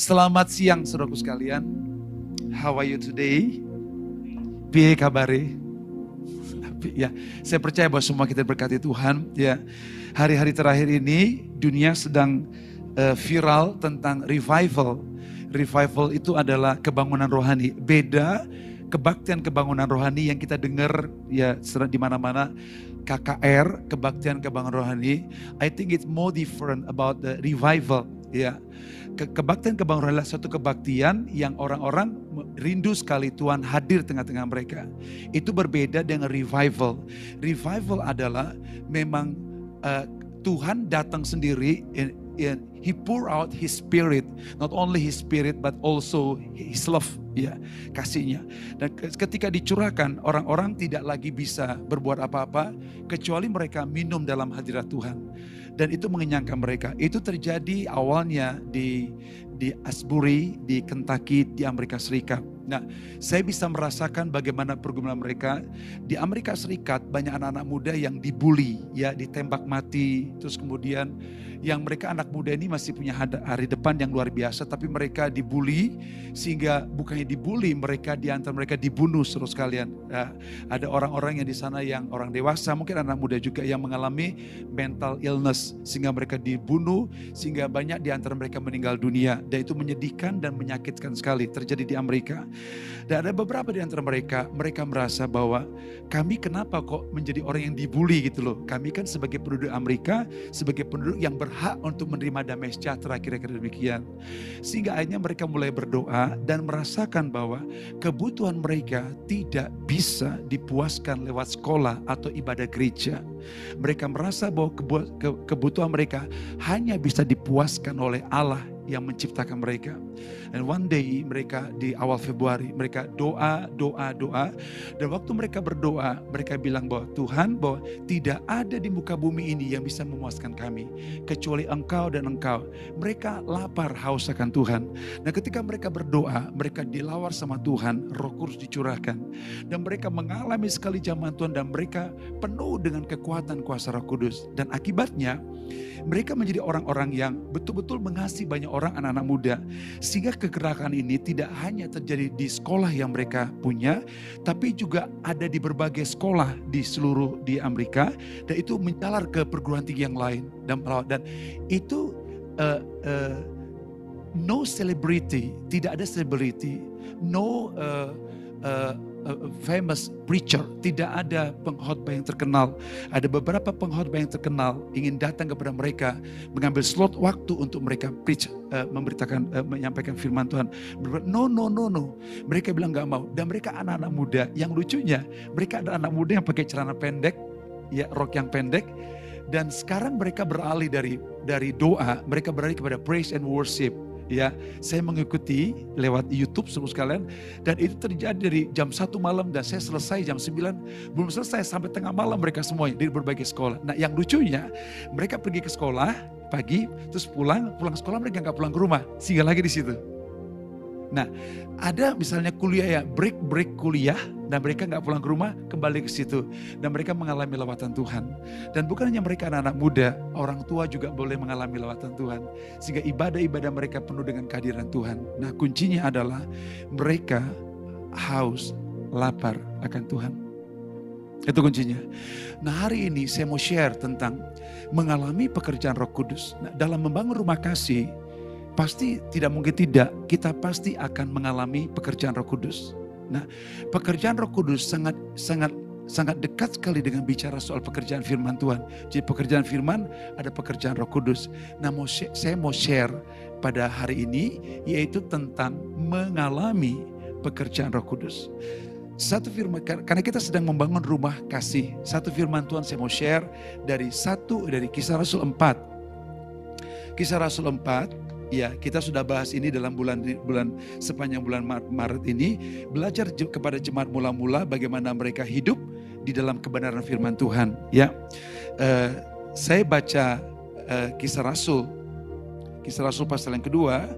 Selamat siang saudaraku sekalian. How are you today? Piye kabare? Ya, saya percaya bahwa semua kita berkati Tuhan. Ya, hari-hari terakhir ini dunia sedang uh, viral tentang revival. Revival itu adalah kebangunan rohani. Beda kebaktian kebangunan rohani yang kita dengar ya di mana-mana KKR, kebaktian kebangunan rohani. I think it's more different about the revival ya. Ke kebaktian kebangunan adalah satu kebaktian yang orang-orang rindu sekali Tuhan hadir tengah-tengah mereka. Itu berbeda dengan revival. Revival adalah memang uh, Tuhan datang sendiri in, in, he pour out his spirit not only his spirit but also his love ya kasihnya dan ketika dicurahkan orang-orang tidak lagi bisa berbuat apa-apa kecuali mereka minum dalam hadirat Tuhan dan itu mengenyangkan mereka. Itu terjadi awalnya di di Asbury di Kentucky di Amerika Serikat Nah, saya bisa merasakan bagaimana pergumulan mereka. Di Amerika Serikat banyak anak-anak muda yang dibully, ya ditembak mati, terus kemudian yang mereka anak muda ini masih punya hari depan yang luar biasa, tapi mereka dibully sehingga bukannya dibully, mereka di antara mereka dibunuh terus kalian. Ya, ada orang-orang yang di sana yang orang dewasa, mungkin anak muda juga yang mengalami mental illness sehingga mereka dibunuh, sehingga banyak di antara mereka meninggal dunia. Dan itu menyedihkan dan menyakitkan sekali terjadi di Amerika. Dan ada beberapa di antara mereka, mereka merasa bahwa kami kenapa kok menjadi orang yang dibully gitu loh. Kami kan sebagai penduduk Amerika, sebagai penduduk yang ber berhak untuk menerima damai sejahtera kira-kira demikian. Sehingga akhirnya mereka mulai berdoa dan merasakan bahwa kebutuhan mereka tidak bisa dipuaskan lewat sekolah atau ibadah gereja. Mereka merasa bahwa kebutuhan mereka hanya bisa dipuaskan oleh Allah yang menciptakan mereka. Dan one day mereka di awal Februari mereka doa, doa, doa. Dan waktu mereka berdoa, mereka bilang bahwa Tuhan bahwa tidak ada di muka bumi ini yang bisa memuaskan kami kecuali Engkau dan Engkau. Mereka lapar haus akan Tuhan. Nah, ketika mereka berdoa, mereka dilawar sama Tuhan, Roh Kudus dicurahkan dan mereka mengalami sekali zaman Tuhan dan mereka penuh dengan kekuatan kuasa Roh Kudus dan akibatnya mereka menjadi orang-orang yang betul-betul mengasihi banyak orang anak-anak muda. Sehingga kegerakan ini tidak hanya terjadi di sekolah yang mereka punya, tapi juga ada di berbagai sekolah di seluruh di Amerika dan itu menjalar ke perguruan tinggi yang lain dan dan itu uh, uh, no celebrity, tidak ada celebrity, no uh, uh, famous preacher, tidak ada pengkhotbah yang terkenal. Ada beberapa pengkhotbah yang terkenal ingin datang kepada mereka, mengambil slot waktu untuk mereka preach, uh, memberitakan, uh, menyampaikan firman Tuhan. No, no, no, no. Mereka bilang gak mau. Dan mereka anak-anak muda. Yang lucunya, mereka ada anak muda yang pakai celana pendek, ya rok yang pendek. Dan sekarang mereka beralih dari dari doa, mereka beralih kepada praise and worship ya saya mengikuti lewat YouTube semua sekalian dan itu terjadi dari jam satu malam dan saya selesai jam 9 belum selesai sampai tengah malam mereka semua dari berbagai sekolah. Nah yang lucunya mereka pergi ke sekolah pagi terus pulang pulang sekolah mereka nggak pulang ke rumah singgah lagi di situ. Nah, ada misalnya kuliah ya, break-break kuliah, dan mereka nggak pulang ke rumah, kembali ke situ. Dan mereka mengalami lawatan Tuhan. Dan bukan hanya mereka anak-anak muda, orang tua juga boleh mengalami lawatan Tuhan. Sehingga ibadah-ibadah mereka penuh dengan kehadiran Tuhan. Nah kuncinya adalah mereka haus, lapar akan Tuhan. Itu kuncinya. Nah hari ini saya mau share tentang mengalami pekerjaan roh kudus. Nah, dalam membangun rumah kasih, pasti tidak mungkin tidak, kita pasti akan mengalami pekerjaan Roh Kudus. Nah, pekerjaan Roh Kudus sangat sangat sangat dekat sekali dengan bicara soal pekerjaan firman Tuhan. Jadi pekerjaan firman ada pekerjaan Roh Kudus. Nah, mau saya mau share pada hari ini yaitu tentang mengalami pekerjaan Roh Kudus. Satu firman karena kita sedang membangun rumah kasih. Satu firman Tuhan saya mau share dari satu dari Kisah Rasul 4. Kisah Rasul 4 Ya, kita sudah bahas ini dalam bulan bulan sepanjang bulan Maret ini belajar kepada jemaat mula-mula bagaimana mereka hidup di dalam kebenaran firman Tuhan. Ya, uh, saya baca uh, kisah Rasul, kisah Rasul pasal yang kedua,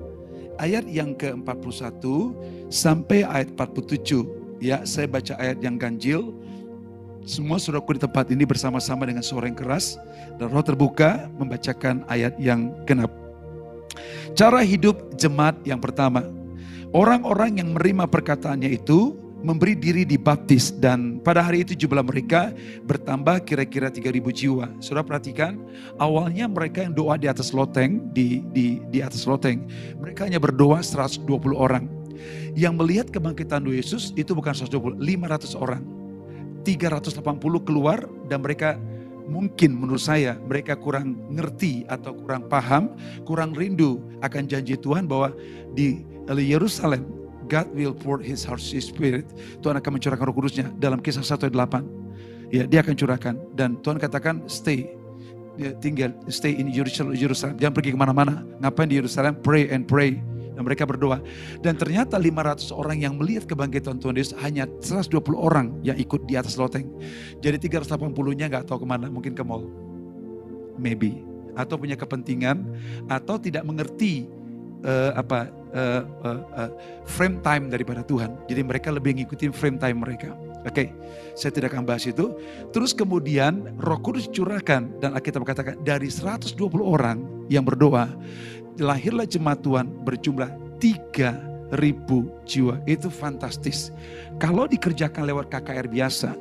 ayat yang ke-41 sampai ayat 47. Ya, saya baca ayat yang ganjil. Semua saudaraku di tempat ini bersama-sama dengan suara yang keras dan roh terbuka membacakan ayat yang genap Cara hidup jemaat yang pertama. Orang-orang yang menerima perkataannya itu memberi diri dibaptis dan pada hari itu jumlah mereka bertambah kira-kira 3000 jiwa. Saudara perhatikan, awalnya mereka yang doa di atas loteng, di di di atas loteng, mereka hanya berdoa 120 orang. Yang melihat kebangkitan Yesus itu bukan 120, 500 orang. 380 keluar dan mereka mungkin menurut saya mereka kurang ngerti atau kurang paham, kurang rindu akan janji Tuhan bahwa di Yerusalem God will pour his heart his spirit. Tuhan akan mencurahkan roh kudusnya dalam kisah 1 ayat 8. Ya, dia akan curahkan. Dan Tuhan katakan stay. Ya, tinggal stay in Jerusalem, Jerusalem. Jangan pergi ke mana-mana. Ngapain di Yerusalem? Pray and pray. Dan mereka berdoa. Dan ternyata 500 orang yang melihat kebangkitan Tuhan Yesus hanya 120 orang yang ikut di atas loteng. Jadi 380-nya nggak tahu ke mana, mungkin ke mall. Maybe. Atau punya kepentingan, atau tidak mengerti uh, apa uh, uh, uh, frame time daripada Tuhan. Jadi mereka lebih ngikutin frame time mereka. Oke, okay, saya tidak akan bahas itu. Terus kemudian Roh Kudus curahkan dan Alkitab katakan dari 120 orang yang berdoa, lahirlah jemaat Tuhan berjumlah 3000 jiwa. Itu fantastis. Kalau dikerjakan lewat KKR biasa,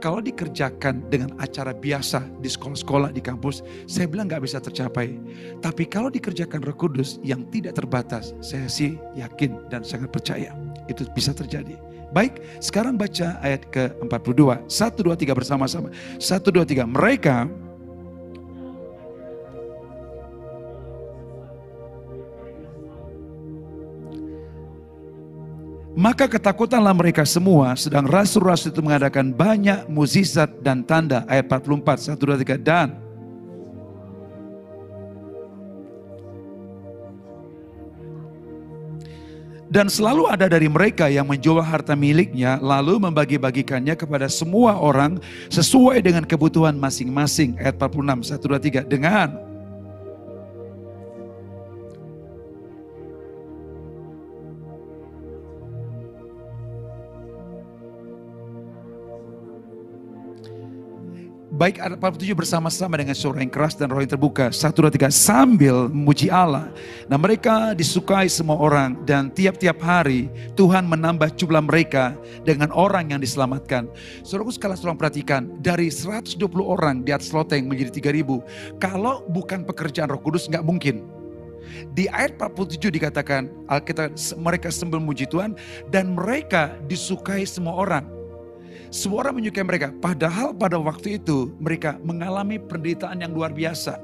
kalau dikerjakan dengan acara biasa di sekolah-sekolah, di kampus, saya bilang nggak bisa tercapai. Tapi kalau dikerjakan Roh Kudus yang tidak terbatas, saya sih yakin dan sangat percaya itu bisa terjadi. Baik, sekarang baca ayat ke-42. 1, 2, 3 bersama-sama. 1, 2, 3. Mereka Maka ketakutanlah mereka semua, sedang rasul-rasul itu mengadakan banyak mukjizat dan tanda. Ayat 44, 1, 2, 3. Dan Dan selalu ada dari mereka yang menjual harta miliknya, lalu membagi-bagikannya kepada semua orang sesuai dengan kebutuhan masing-masing. Ayat 46, 1, 2, 3. Dengan baik 47 bersama-sama dengan suara yang keras dan roh yang terbuka. Satu, dua, tiga. Sambil memuji Allah. Nah mereka disukai semua orang. Dan tiap-tiap hari Tuhan menambah jumlah mereka dengan orang yang diselamatkan. Saudaraku sekalian tolong perhatikan. Dari 120 orang di atas loteng menjadi 3000. Kalau bukan pekerjaan roh kudus nggak mungkin. Di ayat 47 dikatakan Alkitab mereka sambil memuji Tuhan dan mereka disukai semua orang. Semua orang menyukai mereka. Padahal pada waktu itu mereka mengalami penderitaan yang luar biasa.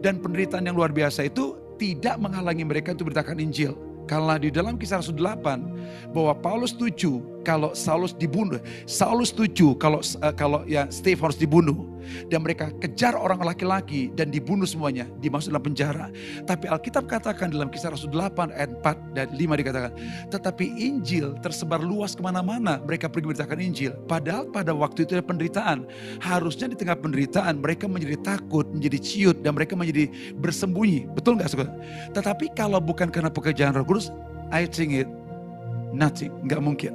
Dan penderitaan yang luar biasa itu tidak menghalangi mereka untuk beritakan Injil. Karena di dalam kisah Rasul 8 bahwa Paulus setuju kalau Saulus dibunuh. Saulus setuju kalau uh, kalau ya Steve harus dibunuh dan mereka kejar orang laki-laki dan dibunuh semuanya, dimasuk dalam penjara. Tapi Alkitab katakan dalam kisah Rasul 8 ayat 4 dan 5 dikatakan, tetapi Injil tersebar luas ke mana-mana, mereka pergi beritakan Injil. Padahal pada waktu itu ada penderitaan. Harusnya di tengah penderitaan mereka menjadi takut, menjadi ciut, dan mereka menjadi bersembunyi. Betul nggak? Tetapi kalau bukan karena pekerjaan roh kudus, I think it Nothing, nggak mungkin.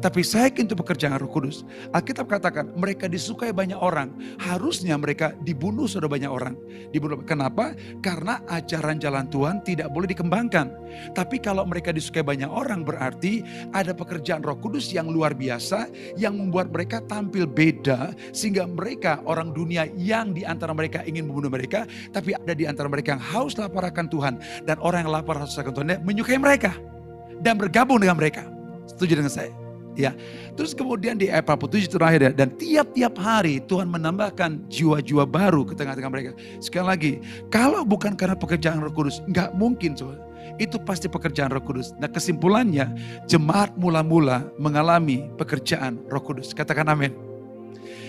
Tapi saya itu pekerjaan Roh Kudus. Alkitab katakan mereka disukai banyak orang. Harusnya mereka dibunuh sudah banyak orang. Dibunuh. Kenapa? Karena ajaran jalan Tuhan tidak boleh dikembangkan. Tapi kalau mereka disukai banyak orang berarti ada pekerjaan Roh Kudus yang luar biasa yang membuat mereka tampil beda sehingga mereka orang dunia yang di antara mereka ingin membunuh mereka, tapi ada di antara mereka yang haus lapar akan Tuhan dan orang yang lapar haus akan Tuhan menyukai mereka dan bergabung dengan mereka. Setuju dengan saya? Ya. Terus kemudian di ayat 47 terakhir ya, dan tiap-tiap hari Tuhan menambahkan jiwa-jiwa baru ke tengah-tengah mereka. Sekali lagi, kalau bukan karena pekerjaan Roh Kudus, nggak mungkin soal. Itu pasti pekerjaan Roh Kudus. Nah kesimpulannya, jemaat mula-mula mengalami pekerjaan Roh Kudus. Katakan amin.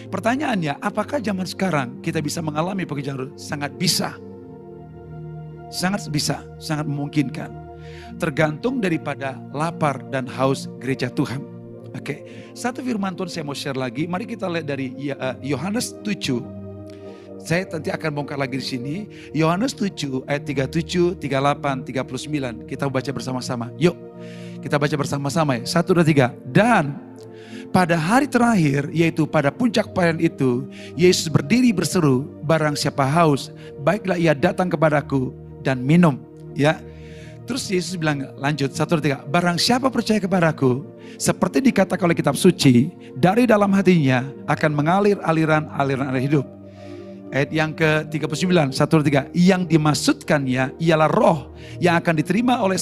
Pertanyaannya, apakah zaman sekarang kita bisa mengalami pekerjaan Roh Sangat bisa. Sangat bisa, sangat memungkinkan tergantung daripada lapar dan haus gereja Tuhan. Oke, satu firman Tuhan saya mau share lagi. Mari kita lihat dari eh, Yohanes 7. Saya nanti akan bongkar lagi di sini. Yohanes 7 ayat 37, 38, 39. Kita baca bersama-sama. Yuk, kita baca bersama-sama ya. Satu, dua, tiga. Dan pada hari terakhir, yaitu pada puncak perayaan itu, Yesus berdiri berseru, barang siapa haus, baiklah ia datang kepadaku dan minum. Ya, Terus Yesus bilang lanjut satu tiga. Barang siapa percaya kepadaku, seperti dikatakan oleh kitab suci, dari dalam hatinya akan mengalir aliran-aliran air hidup. Ayat yang ke-39, 1 3. Yang dimaksudkannya ialah roh yang akan diterima oleh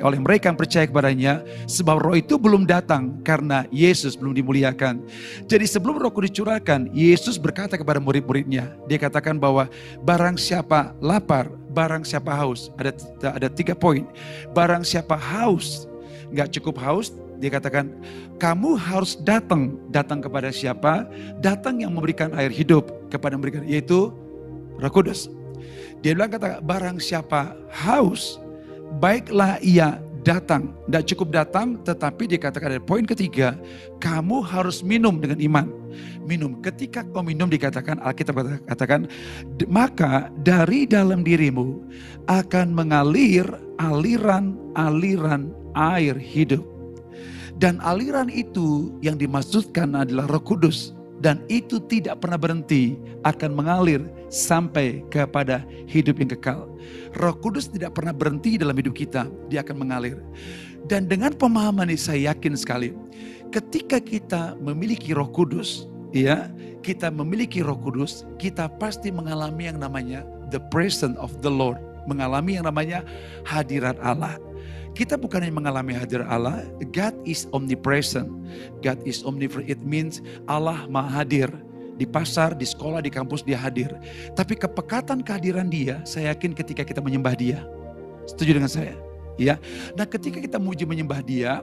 oleh mereka yang percaya kepadanya. Sebab roh itu belum datang karena Yesus belum dimuliakan. Jadi sebelum roh dicurahkan, Yesus berkata kepada murid-muridnya. Dia katakan bahwa barang siapa lapar, barang siapa haus. Ada, ada tiga poin. Barang siapa haus, nggak cukup haus, dia katakan, kamu harus datang. Datang kepada siapa? Datang yang memberikan air hidup kepada mereka, yaitu Roh Kudus. Dia bilang kata, barang siapa haus, baiklah ia datang. Tidak cukup datang, tetapi dikatakan ada poin ketiga, kamu harus minum dengan iman. Minum. Ketika kau minum dikatakan, Alkitab katakan, maka dari dalam dirimu akan mengalir aliran-aliran air hidup. Dan aliran itu yang dimaksudkan adalah roh kudus. Dan itu tidak pernah berhenti akan mengalir sampai kepada hidup yang kekal. Roh kudus tidak pernah berhenti dalam hidup kita. Dia akan mengalir. Dan dengan pemahaman ini saya yakin sekali. Ketika kita memiliki roh kudus, ya kita memiliki roh kudus, kita pasti mengalami yang namanya the presence of the Lord. Mengalami yang namanya hadirat Allah kita bukan hanya mengalami hadir Allah, God is omnipresent. God is omnipresent, it means Allah maha hadir. Di pasar, di sekolah, di kampus dia hadir. Tapi kepekatan kehadiran dia, saya yakin ketika kita menyembah dia. Setuju dengan saya? Ya. Nah ketika kita muji menyembah dia,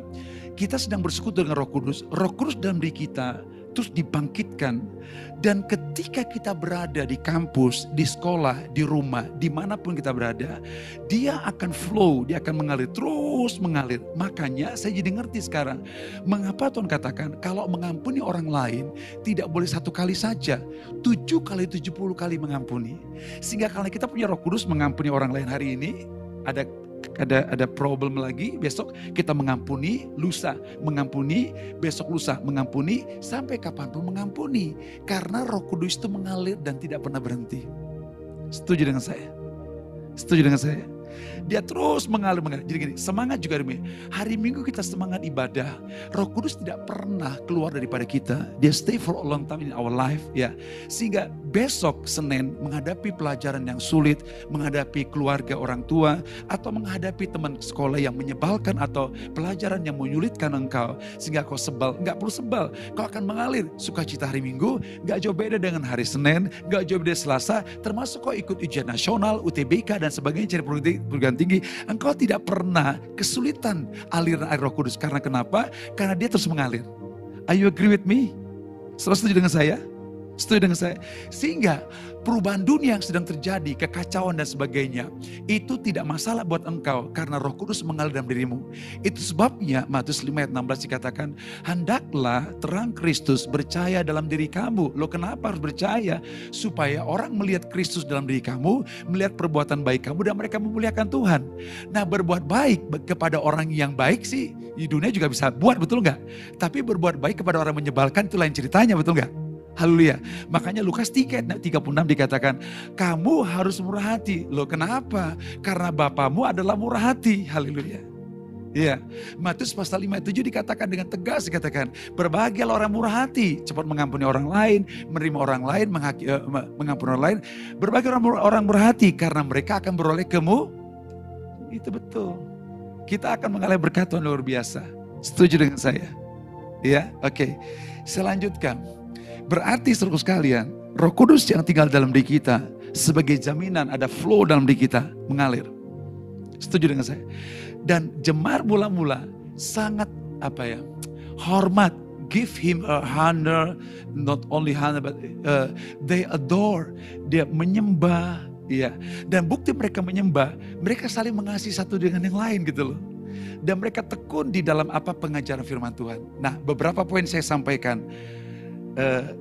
kita sedang bersekutu dengan roh kudus. Roh kudus dalam diri kita terus dibangkitkan. Dan ketika kita berada di kampus, di sekolah, di rumah, di mana pun kita berada, dia akan flow, dia akan mengalir, terus mengalir. Makanya saya jadi ngerti sekarang, mengapa Tuhan katakan, kalau mengampuni orang lain, tidak boleh satu kali saja, tujuh kali tujuh puluh kali mengampuni. Sehingga kalau kita punya roh kudus mengampuni orang lain hari ini, ada ada ada problem lagi, besok kita mengampuni, lusa mengampuni, besok lusa mengampuni, sampai kapan pun mengampuni. Karena roh kudus itu mengalir dan tidak pernah berhenti. Setuju dengan saya? Setuju dengan saya? Dia terus mengalir, mengalir. Jadi gini, semangat juga demi hari Minggu kita semangat ibadah. Roh Kudus tidak pernah keluar daripada kita. Dia stay for a long time in our life ya. Sehingga besok Senin menghadapi pelajaran yang sulit, menghadapi keluarga orang tua atau menghadapi teman sekolah yang menyebalkan atau pelajaran yang menyulitkan engkau sehingga kau sebal, nggak perlu sebal. Kau akan mengalir sukacita hari Minggu, nggak jauh beda dengan hari Senin, nggak jauh beda Selasa, termasuk kau ikut ujian nasional, UTBK dan sebagainya cari perguruan tinggi, engkau tidak pernah kesulitan aliran air roh kudus. Karena kenapa? Karena dia terus mengalir. Are you agree with me? Setuju dengan saya? Setuju dengan saya? Sehingga perubahan dunia yang sedang terjadi, kekacauan dan sebagainya, itu tidak masalah buat engkau karena roh kudus mengalir dalam dirimu. Itu sebabnya Matius 5 ayat 16 dikatakan, hendaklah terang Kristus bercahaya dalam diri kamu. Lo kenapa harus bercahaya? Supaya orang melihat Kristus dalam diri kamu, melihat perbuatan baik kamu dan mereka memuliakan Tuhan. Nah berbuat baik kepada orang yang baik sih, di dunia juga bisa buat, betul nggak? Tapi berbuat baik kepada orang menyebalkan itu lain ceritanya, betul nggak? Haleluya. Makanya Lukas 3 36 dikatakan, kamu harus murah hati. Loh kenapa? Karena Bapamu adalah murah hati. Haleluya. Iya, Matius pasal 5 7 dikatakan dengan tegas dikatakan, berbahagialah orang murah hati, cepat mengampuni orang lain, menerima orang lain, menghaki, uh, mengampuni orang lain. Berbagai orang, orang murah hati karena mereka akan beroleh kemu. Itu betul. Kita akan mengalami berkat Tuhan luar biasa. Setuju dengan saya? Ya, oke. Okay. Selanjutkan. Berarti seluruh sekalian, roh kudus yang tinggal dalam diri kita sebagai jaminan ada flow dalam diri kita mengalir. Setuju dengan saya? Dan jemar mula-mula sangat apa ya, hormat give him a honor, not only honor but uh, they adore. Dia menyembah, ya. Dan bukti mereka menyembah, mereka saling mengasihi satu dengan yang lain gitu loh. Dan mereka tekun di dalam apa pengajaran firman Tuhan. Nah, beberapa poin saya sampaikan. Uh,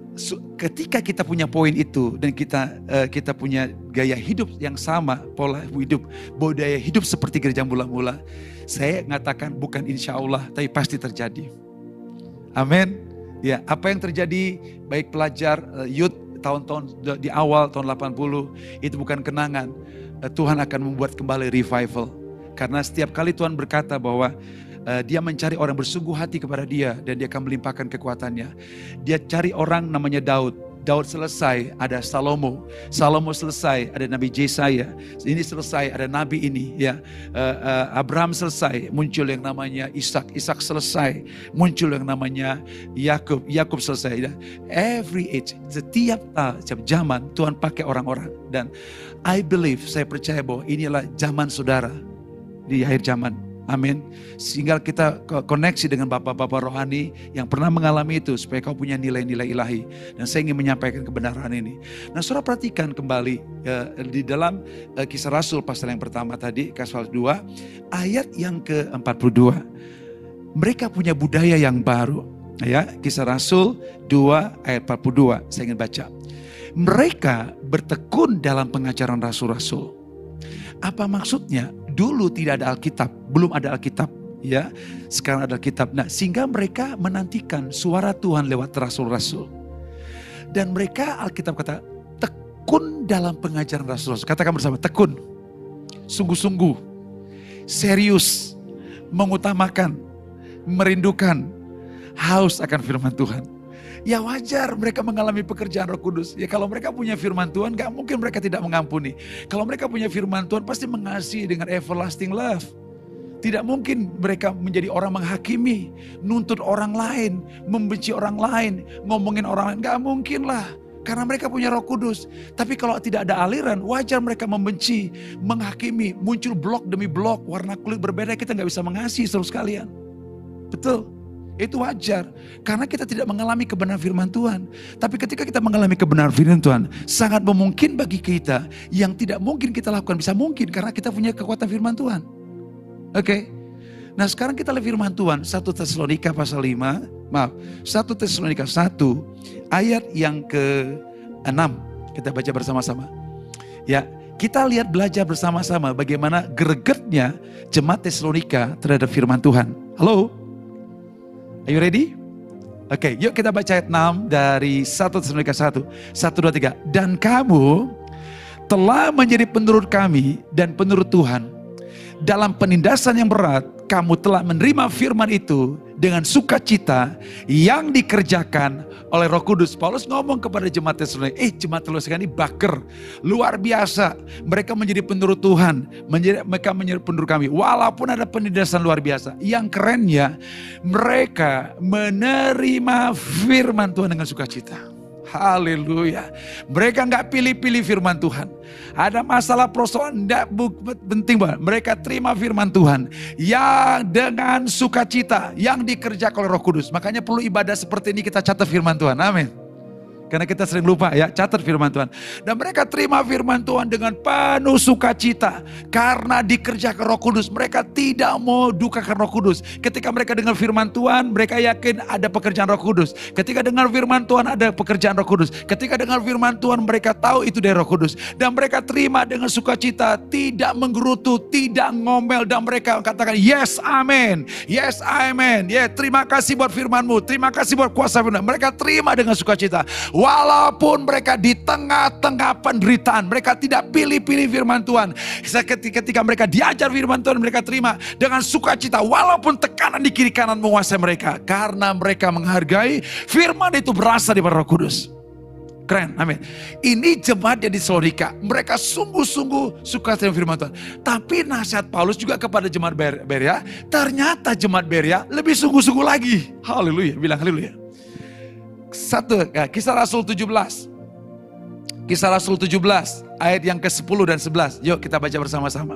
ketika kita punya poin itu dan kita uh, kita punya gaya hidup yang sama, pola hidup, budaya hidup seperti gereja mula-mula, saya mengatakan bukan insya Allah, tapi pasti terjadi. Amin. Ya, apa yang terjadi baik pelajar uh, youth tahun-tahun di awal tahun 80 itu bukan kenangan. eh, Tuhan akan membuat kembali revival. Karena setiap kali Tuhan berkata bahwa uh, dia mencari orang bersungguh hati kepada dia dan dia akan melimpahkan kekuatannya. Dia cari orang namanya Daud. Daud selesai, ada Salomo. Salomo selesai, ada Nabi Jesaya. Ini selesai, ada Nabi ini. Ya, uh, uh, Abraham selesai, muncul yang namanya Ishak. Ishak selesai, muncul yang namanya Yakub. Yakub selesai. Ya. Every age, setiap uh, setiap zaman Tuhan pakai orang-orang. Dan I believe, saya percaya bahwa inilah zaman saudara di akhir zaman Amin. Sehingga kita koneksi dengan bapak-bapak rohani yang pernah mengalami itu supaya kau punya nilai-nilai ilahi. Dan saya ingin menyampaikan kebenaran ini. Nah saudara perhatikan kembali ya, di dalam uh, kisah Rasul pasal yang pertama tadi, pasal 2, ayat yang ke-42. Mereka punya budaya yang baru. Ya, kisah Rasul 2 ayat 42, saya ingin baca. Mereka bertekun dalam pengajaran rasul-rasul. Apa maksudnya? Dulu tidak ada Alkitab, belum ada Alkitab, ya. Sekarang ada Alkitab. Nah, sehingga mereka menantikan suara Tuhan lewat rasul-rasul. Dan mereka Alkitab kata tekun dalam pengajaran rasul-rasul. Katakan bersama, tekun. Sungguh-sungguh. Serius. Mengutamakan. Merindukan. Haus akan firman Tuhan ya wajar mereka mengalami pekerjaan roh kudus. Ya kalau mereka punya firman Tuhan, gak mungkin mereka tidak mengampuni. Kalau mereka punya firman Tuhan, pasti mengasihi dengan everlasting love. Tidak mungkin mereka menjadi orang menghakimi, nuntut orang lain, membenci orang lain, ngomongin orang lain. Gak mungkin lah. Karena mereka punya roh kudus. Tapi kalau tidak ada aliran, wajar mereka membenci, menghakimi, muncul blok demi blok, warna kulit berbeda, kita nggak bisa mengasihi terus kalian. Betul. Itu wajar. Karena kita tidak mengalami kebenaran firman Tuhan. Tapi ketika kita mengalami kebenaran firman Tuhan, sangat memungkin bagi kita yang tidak mungkin kita lakukan bisa mungkin karena kita punya kekuatan firman Tuhan. Oke. Okay? Nah sekarang kita lihat firman Tuhan 1 Tesalonika pasal 5, maaf 1 Tesalonika 1 ayat yang ke-6 kita baca bersama-sama. Ya, kita lihat belajar bersama-sama bagaimana gregetnya jemaat Tesalonika terhadap firman Tuhan. Halo? Are you ready? Oke, okay, yuk kita baca ayat 6 dari 1 Tesalonika 1. 1, 2, 3. Dan kamu telah menjadi penurut kami dan penurut Tuhan. Dalam penindasan yang berat, kamu telah menerima firman itu dengan sukacita yang dikerjakan oleh Roh Kudus. Paulus ngomong kepada jemaat Tesalonika, eh jemaat Tesalonika ini baker, luar biasa. Mereka menjadi penurut Tuhan, menjadi, mereka menjadi penurut kami. Walaupun ada penindasan luar biasa. Yang kerennya, mereka menerima firman Tuhan dengan sukacita. Haleluya. Mereka nggak pilih-pilih firman Tuhan. Ada masalah persoalan tidak penting banget. Mereka terima firman Tuhan yang dengan sukacita yang dikerjakan oleh Roh Kudus. Makanya perlu ibadah seperti ini kita catat firman Tuhan. Amin. Karena kita sering lupa ya, catat firman Tuhan. Dan mereka terima firman Tuhan dengan penuh sukacita. Karena dikerjakan roh kudus. Mereka tidak mau dukakan roh kudus. Ketika mereka dengar firman Tuhan, mereka yakin ada pekerjaan roh kudus. Ketika dengar firman Tuhan ada pekerjaan roh kudus. Ketika dengar firman Tuhan mereka tahu itu dari roh kudus. Dan mereka terima dengan sukacita. Tidak menggerutu, tidak ngomel. Dan mereka katakan yes amin. Yes amin. Ya yeah, terima kasih buat firmanmu. Terima kasih buat kuasa firman. Mereka terima dengan sukacita. Walaupun mereka di tengah-tengah penderitaan, mereka tidak pilih-pilih firman Tuhan. Ketika mereka diajar firman Tuhan, mereka terima dengan sukacita. Walaupun tekanan di kiri kanan menguasai mereka. Karena mereka menghargai firman itu berasal dari roh kudus. Keren, amin. Ini jemaat yang di Salorika. Mereka sungguh-sungguh suka dengan firman Tuhan. Tapi nasihat Paulus juga kepada jemaat Beria. Ternyata jemaat Beria lebih sungguh-sungguh lagi. Haleluya, bilang haleluya. Satu, ya, kisah Rasul 17. Kisah Rasul 17, ayat yang ke-10 dan 11. Yuk kita baca bersama-sama.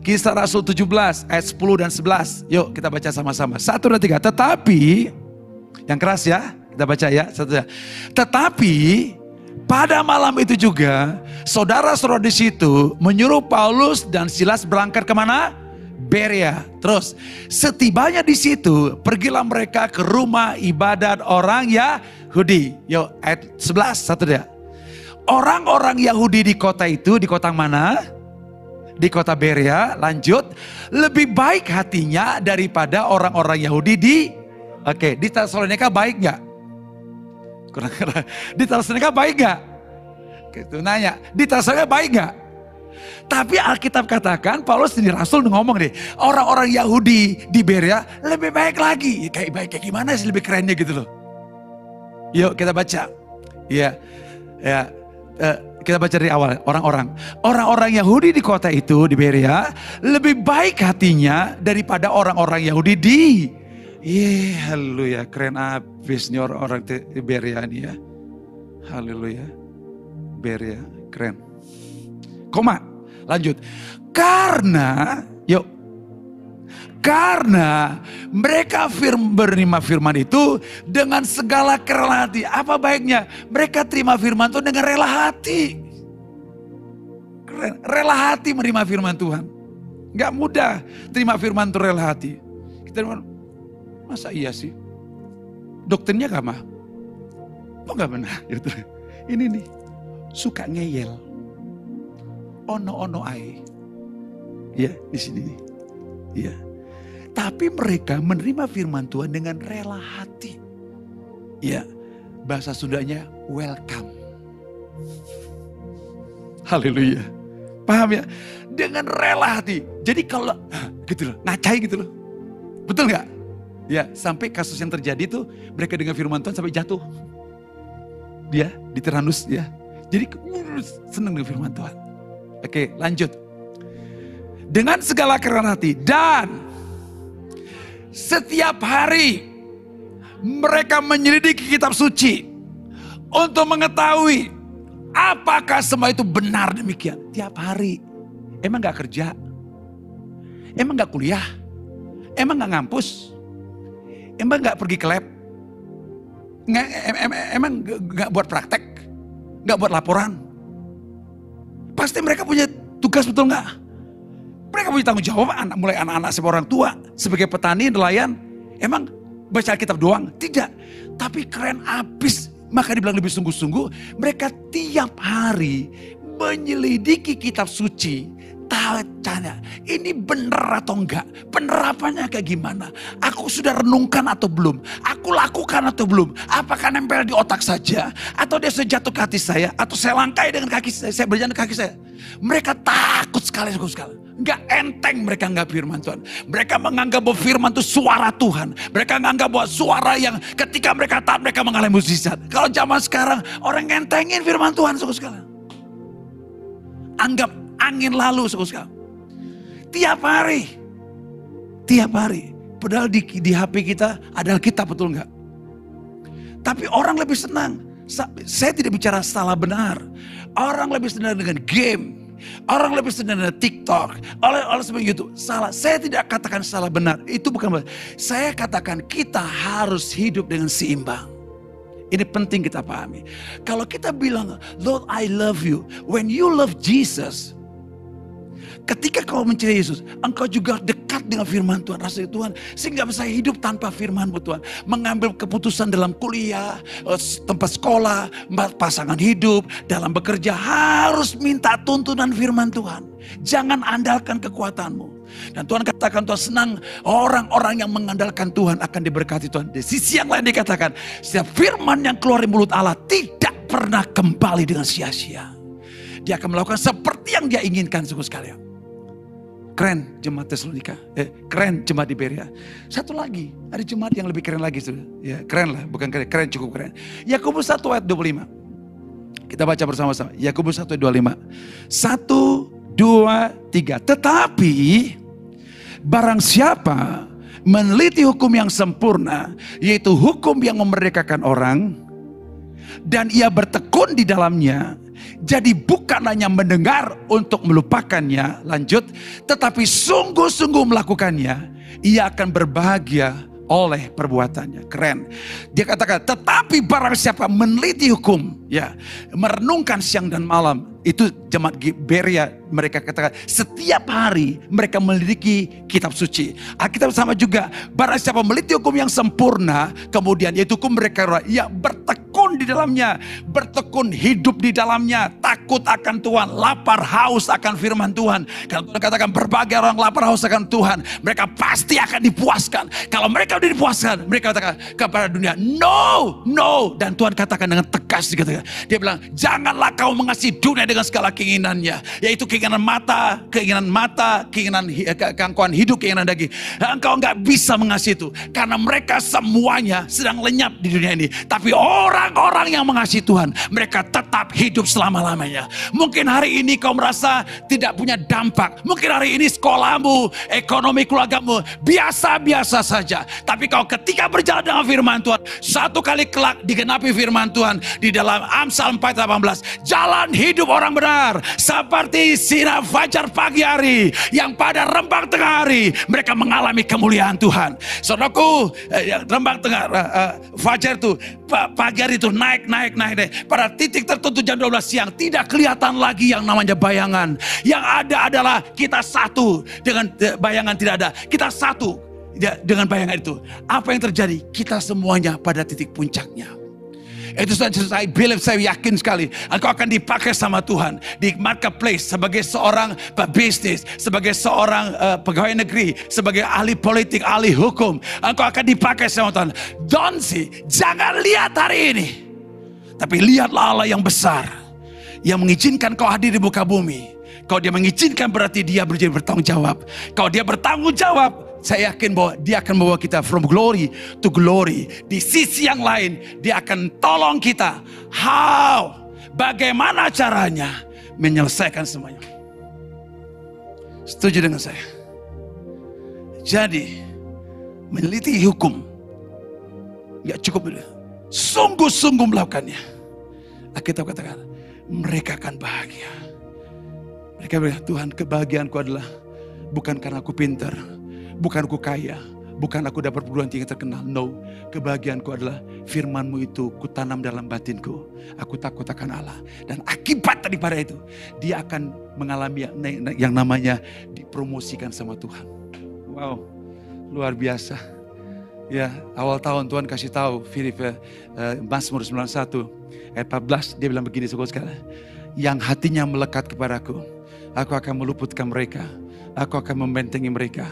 Kisah Rasul 17, ayat 10 dan 11. Yuk kita baca sama-sama. Satu dan tiga. Tetapi, yang keras ya, kita baca ya. Satu ya. Tetapi, pada malam itu juga, saudara-saudara di situ menyuruh Paulus dan Silas berangkat ke mana? Beria. Terus setibanya di situ pergilah mereka ke rumah ibadat orang Yahudi. Yuk ayat 11 satu dia. Orang-orang Yahudi di kota itu, di kota mana? Di kota Beria, lanjut. Lebih baik hatinya daripada orang-orang Yahudi di, oke, di Tesalonika baik nggak? Kurang Di Tesalonika baik nggak? Gitu nanya, di Tesalonika baik nggak? Tapi Alkitab katakan, Paulus sendiri Rasul ngomong deh, orang-orang Yahudi di Berea lebih baik lagi. Ya, kayak baik kayak gimana sih lebih kerennya gitu loh. Yuk kita baca. Ya, ya. Uh, kita baca dari awal orang-orang. Orang-orang Yahudi di kota itu di Berea lebih baik hatinya daripada orang-orang Yahudi di Iya, haleluya. Keren abis nih orang-orang di Berea ini ya. Haleluya. Berea, keren. Koma, lanjut. Karena, yuk. Karena mereka firm, menerima firman itu dengan segala kerelaan hati. Apa baiknya? Mereka terima firman itu dengan rela hati. Keren. Rela hati menerima firman Tuhan. Gak mudah terima firman itu rela hati. Kita masa iya sih? Dokternya gak mah? Oh gak benar? Gitu. Ini nih, suka ngeyel. Ono-ono ai. Ya, di sini. Ya. Tapi mereka menerima firman Tuhan dengan rela hati. Ya, bahasa Sundanya welcome. Haleluya. Paham ya? Dengan rela hati. Jadi kalau gitu loh, ngacai gitu loh. Betul nggak? Ya, sampai kasus yang terjadi tuh mereka dengan firman Tuhan sampai jatuh. Dia di Tiranus ya. Jadi senang dengan firman Tuhan. Oke, lanjut. Dengan segala kerelaan hati dan setiap hari mereka menyelidiki kitab suci untuk mengetahui apakah semua itu benar demikian. Tiap hari. Emang gak kerja? Emang gak kuliah? Emang gak ngampus? Emang gak pergi ke lab? Emang gak buat praktek? Gak buat laporan? Pasti mereka punya tugas betul gak? Mereka punya tanggung jawab anak, mulai anak-anak sebagai orang tua, sebagai petani, nelayan. Emang baca Alkitab doang? Tidak. Tapi keren abis. Maka dibilang lebih sungguh-sungguh. Mereka tiap hari menyelidiki kitab suci. Tanya, ini benar atau enggak? Penerapannya kayak gimana? Aku sudah renungkan atau belum? Aku lakukan atau belum? Apakah nempel di otak saja? Atau dia sejatuh ke hati saya? Atau saya langkai dengan kaki saya? Saya berjalan kaki saya? Mereka takut sekali, sekali. Gak enteng mereka nggak firman Tuhan. Mereka menganggap bahwa firman itu suara Tuhan. Mereka menganggap bahwa suara yang ketika mereka taat mereka mengalami mukjizat. Kalau zaman sekarang orang ngentengin firman Tuhan suku sekali. Anggap angin lalu sekali. Tiap hari. Tiap hari. Padahal di, di HP kita ada kitab betul nggak? Tapi orang lebih senang. Saya tidak bicara salah benar. Orang lebih senang dengan game Orang lebih senang dengan TikTok. Oleh oleh sebab itu salah. Saya tidak katakan salah benar. Itu bukan. Saya katakan kita harus hidup dengan seimbang. Ini penting kita pahami. Kalau kita bilang, Lord I love you. When you love Jesus, Ketika kau mencari Yesus, engkau juga dekat dengan firman Tuhan, rasa Tuhan. Sehingga bisa hidup tanpa firman Tuhan. Mengambil keputusan dalam kuliah, eh, tempat sekolah, pasangan hidup, dalam bekerja. Harus minta tuntunan firman Tuhan. Jangan andalkan kekuatanmu. Dan Tuhan katakan Tuhan senang orang-orang yang mengandalkan Tuhan akan diberkati Tuhan. Di sisi yang lain dikatakan, setiap firman yang keluar dari mulut Allah tidak pernah kembali dengan sia-sia. Dia akan melakukan seperti yang dia inginkan sungguh sekalian. Keren jemaat Tesalonika. Eh, keren jemaat di Berea. Satu lagi, ada jemaat yang lebih keren lagi. Sudah. Ya, keren lah, bukan keren, keren cukup keren. Yakobus 1 ayat 25. Kita baca bersama-sama. Yakobus 1 ayat 25. 1, 2, 3. Tetapi barang siapa meneliti hukum yang sempurna, yaitu hukum yang memerdekakan orang, dan ia bertekun di dalamnya, jadi bukan hanya mendengar untuk melupakannya, lanjut, tetapi sungguh-sungguh melakukannya, ia akan berbahagia oleh perbuatannya. Keren. Dia katakan, tetapi barang siapa meneliti hukum, ya, merenungkan siang dan malam, itu jemaat Beria mereka katakan setiap hari mereka melidiki kitab suci. Alkitab sama juga barang siapa meliti hukum yang sempurna kemudian yaitu hukum mereka ya bertekun di dalamnya, bertekun hidup di dalamnya, tak takut akan Tuhan, lapar haus akan firman Tuhan. Kalau Tuhan katakan berbagai orang lapar haus akan Tuhan, mereka pasti akan dipuaskan. Kalau mereka sudah dipuaskan, mereka katakan kepada dunia, no, no. Dan Tuhan katakan dengan tegas, dikatakan. Dia bilang, janganlah kau mengasihi dunia dengan segala keinginannya. Yaitu keinginan mata, keinginan mata, keinginan keangkuhan hidup, keinginan daging. Dan engkau nggak bisa mengasihi itu. Karena mereka semuanya sedang lenyap di dunia ini. Tapi orang-orang yang mengasihi Tuhan, mereka tetap hidup selama-lamanya. Mungkin hari ini kau merasa tidak punya dampak. Mungkin hari ini sekolahmu, ekonomi keluargamu biasa-biasa saja. Tapi kau ketika berjalan dengan firman Tuhan, satu kali kelak digenapi firman Tuhan di dalam Amsal 4:18. Jalan hidup orang benar seperti sinar fajar pagi hari yang pada rembang tengah hari mereka mengalami kemuliaan Tuhan. Saudaraku, eh, rembang tengah uh, uh, fajar itu pagi hari itu naik naik naik naik pada titik tertentu jam 12 siang tidak kelihatan lagi yang namanya bayangan. Yang ada adalah kita satu dengan eh, bayangan tidak ada. Kita satu dengan bayangan itu. Apa yang terjadi? Kita semuanya pada titik puncaknya. Itu saya believe, saya yakin sekali. Engkau akan dipakai sama Tuhan. Di marketplace, sebagai seorang pebisnis, sebagai seorang uh, pegawai negeri, sebagai ahli politik, ahli hukum. Engkau akan dipakai sama Tuhan. Don't see, jangan lihat hari ini. Tapi lihatlah Allah yang besar. Yang mengizinkan kau hadir di muka bumi. Kalau dia mengizinkan berarti dia bertanggung jawab. Kalau dia bertanggung jawab, saya yakin bahwa dia akan membawa kita from glory to glory. Di sisi yang lain, dia akan tolong kita. How? Bagaimana caranya menyelesaikan semuanya? Setuju dengan saya? Jadi, meneliti hukum, ya cukup. Sungguh-sungguh melakukannya. Kita katakan, mereka akan bahagia. Mereka bilang, Tuhan kebahagiaanku adalah bukan karena aku pintar, Bukan aku kaya, bukan aku dapat perguruan tinggi terkenal. No, kebahagiaanku adalah firmanmu itu kutanam dalam batinku. Aku takut akan Allah. Dan akibat daripada itu, dia akan mengalami yang namanya dipromosikan sama Tuhan. Wow, luar biasa. Ya, awal tahun Tuhan kasih tahu Filipi uh, Mazmur 91 ayat 14 dia bilang begini suku sekali. Yang hatinya melekat kepadaku, aku akan meluputkan mereka. Aku akan membentengi mereka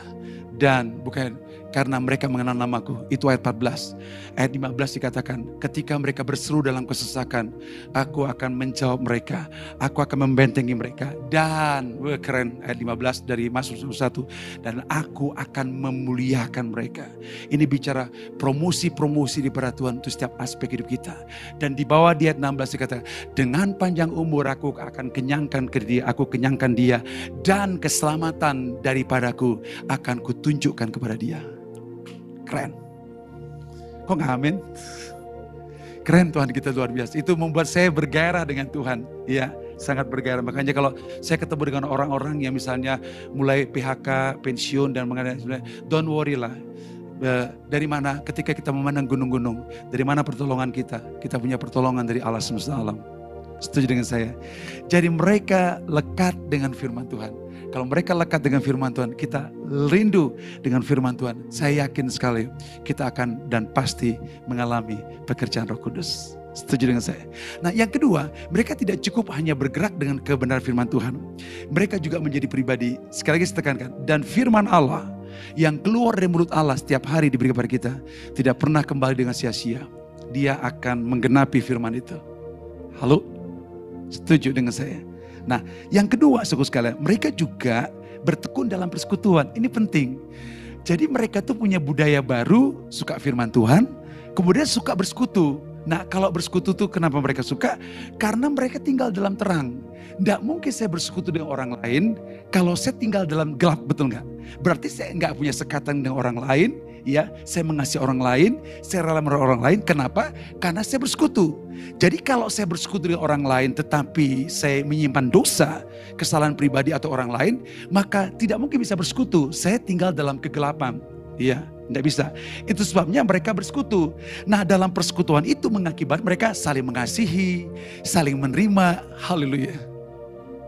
dan bukan karena mereka mengenal namaku. Itu ayat 14. Ayat 15 dikatakan, ketika mereka berseru dalam kesesakan, aku akan menjawab mereka. Aku akan membentengi mereka. Dan, wah keren, ayat 15 dari Mazmur 1. Dan aku akan memuliakan mereka. Ini bicara promosi-promosi di Tuhan untuk setiap aspek hidup kita. Dan di bawah di ayat 16 dikatakan, dengan panjang umur aku akan kenyangkan ke dia, aku kenyangkan dia. Dan keselamatan daripadaku akan kutunjukkan kepada dia. Keren. Kok nggak amin? Keren Tuhan kita luar biasa. Itu membuat saya bergairah dengan Tuhan. Ya, sangat bergairah. Makanya kalau saya ketemu dengan orang-orang yang misalnya mulai PHK, pensiun dan mengenai don't worry lah. Dari mana ketika kita memandang gunung-gunung, dari mana pertolongan kita? Kita punya pertolongan dari Allah semesta alam. Setuju dengan saya. Jadi mereka lekat dengan firman Tuhan. Kalau mereka lekat dengan firman Tuhan, kita rindu dengan firman Tuhan. Saya yakin sekali kita akan dan pasti mengalami pekerjaan roh kudus. Setuju dengan saya. Nah yang kedua, mereka tidak cukup hanya bergerak dengan kebenaran firman Tuhan. Mereka juga menjadi pribadi, sekali lagi saya tekankan, dan firman Allah yang keluar dari mulut Allah setiap hari diberi kepada kita, tidak pernah kembali dengan sia-sia. Dia akan menggenapi firman itu. Halo? Setuju dengan saya? Nah, yang kedua, suku sekalian, mereka juga bertekun dalam persekutuan. Ini penting. Jadi mereka tuh punya budaya baru, suka firman Tuhan, kemudian suka bersekutu. Nah kalau bersekutu tuh kenapa mereka suka? Karena mereka tinggal dalam terang. Tidak mungkin saya bersekutu dengan orang lain kalau saya tinggal dalam gelap, betul nggak? Berarti saya nggak punya sekatan dengan orang lain, ya. Saya mengasihi orang lain, saya rela menolong orang lain. Kenapa? Karena saya bersekutu. Jadi kalau saya bersekutu dengan orang lain tetapi saya menyimpan dosa, kesalahan pribadi atau orang lain, maka tidak mungkin bisa bersekutu. Saya tinggal dalam kegelapan. Iya, tidak bisa. Itu sebabnya mereka bersekutu. Nah dalam persekutuan itu mengakibat mereka saling mengasihi, saling menerima. Haleluya.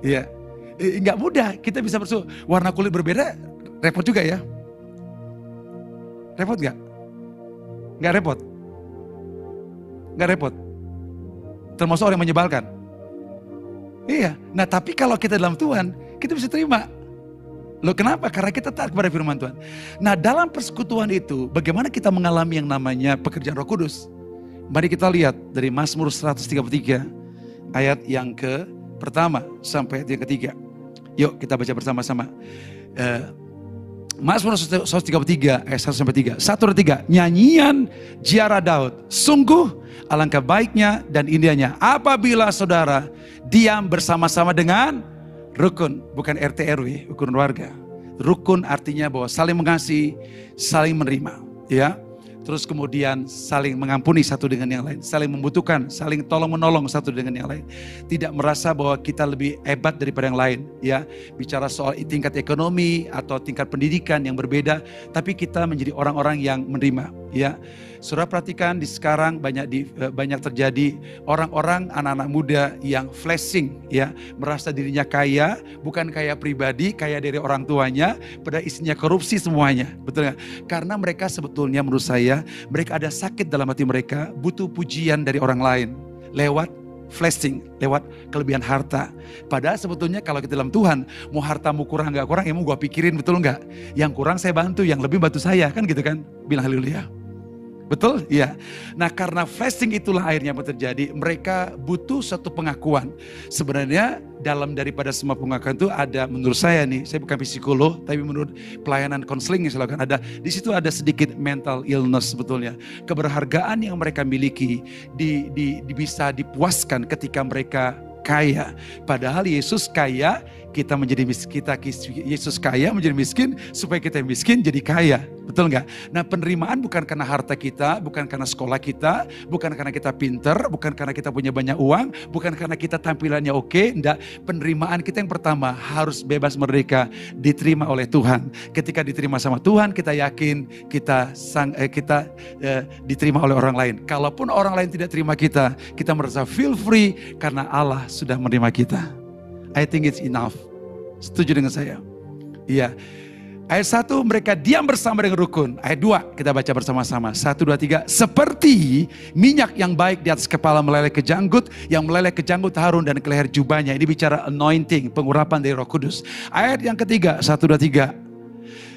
Iya. Enggak mudah kita bisa bersekutu. Warna kulit berbeda, repot juga ya. Repot nggak? Nggak repot? Nggak repot? Termasuk orang yang menyebalkan? Iya. Nah tapi kalau kita dalam Tuhan, kita bisa terima. Loh kenapa? Karena kita taat kepada firman Tuhan. Nah dalam persekutuan itu, bagaimana kita mengalami yang namanya pekerjaan roh kudus? Mari kita lihat dari Mazmur 133 ayat yang ke pertama sampai ayat yang ketiga. Yuk kita baca bersama-sama. Uh, Mazmur 133 ayat 1 sampai 3. 1 dan 3. Nyanyian Jiara Daud. Sungguh alangkah baiknya dan indahnya apabila saudara diam bersama-sama dengan rukun, bukan RT RW, rukun warga. Rukun artinya bahwa saling mengasihi, saling menerima, ya. Terus kemudian saling mengampuni satu dengan yang lain, saling membutuhkan, saling tolong menolong satu dengan yang lain. Tidak merasa bahwa kita lebih hebat daripada yang lain, ya. Bicara soal tingkat ekonomi atau tingkat pendidikan yang berbeda, tapi kita menjadi orang-orang yang menerima, ya. Saudara perhatikan di sekarang banyak di, eh, banyak terjadi orang-orang anak-anak muda yang flashing ya, merasa dirinya kaya, bukan kaya pribadi, kaya dari orang tuanya, pada isinya korupsi semuanya. Betul nggak? Karena mereka sebetulnya menurut saya, mereka ada sakit dalam hati mereka, butuh pujian dari orang lain lewat flashing lewat kelebihan harta. Padahal sebetulnya kalau kita dalam Tuhan, mau hartamu kurang nggak kurang, ya mau gue pikirin betul nggak? Yang kurang saya bantu, yang lebih bantu saya kan gitu kan? Bilang haleluya. Betul? Iya. Nah karena flashing itulah akhirnya apa terjadi. Mereka butuh satu pengakuan. Sebenarnya dalam daripada semua pengakuan itu ada menurut saya nih, saya bukan psikolog, tapi menurut pelayanan konseling yang saya lakukan ada di situ ada sedikit mental illness sebetulnya. Keberhargaan yang mereka miliki di, di, di bisa dipuaskan ketika mereka kaya. Padahal Yesus kaya, kita menjadi miskin, kita Yesus kaya menjadi miskin supaya kita miskin jadi kaya. Betul nggak? Nah penerimaan bukan karena harta kita, bukan karena sekolah kita, bukan karena kita pinter, bukan karena kita punya banyak uang, bukan karena kita tampilannya oke. Enggak, penerimaan kita yang pertama harus bebas merdeka, diterima oleh Tuhan. Ketika diterima sama Tuhan, kita yakin kita sang eh, kita eh, diterima oleh orang lain. Kalaupun orang lain tidak terima kita, kita merasa feel free karena Allah sudah menerima kita. I think it's enough. Setuju dengan saya? Iya. Ayat 1 mereka diam bersama dengan rukun. Ayat 2 kita baca bersama-sama. 1, 2, 3. Seperti minyak yang baik di atas kepala meleleh ke janggut. Yang meleleh ke janggut Harun dan ke leher jubahnya. Ini bicara anointing, pengurapan dari roh kudus. Ayat yang ketiga. 1, 2, 3.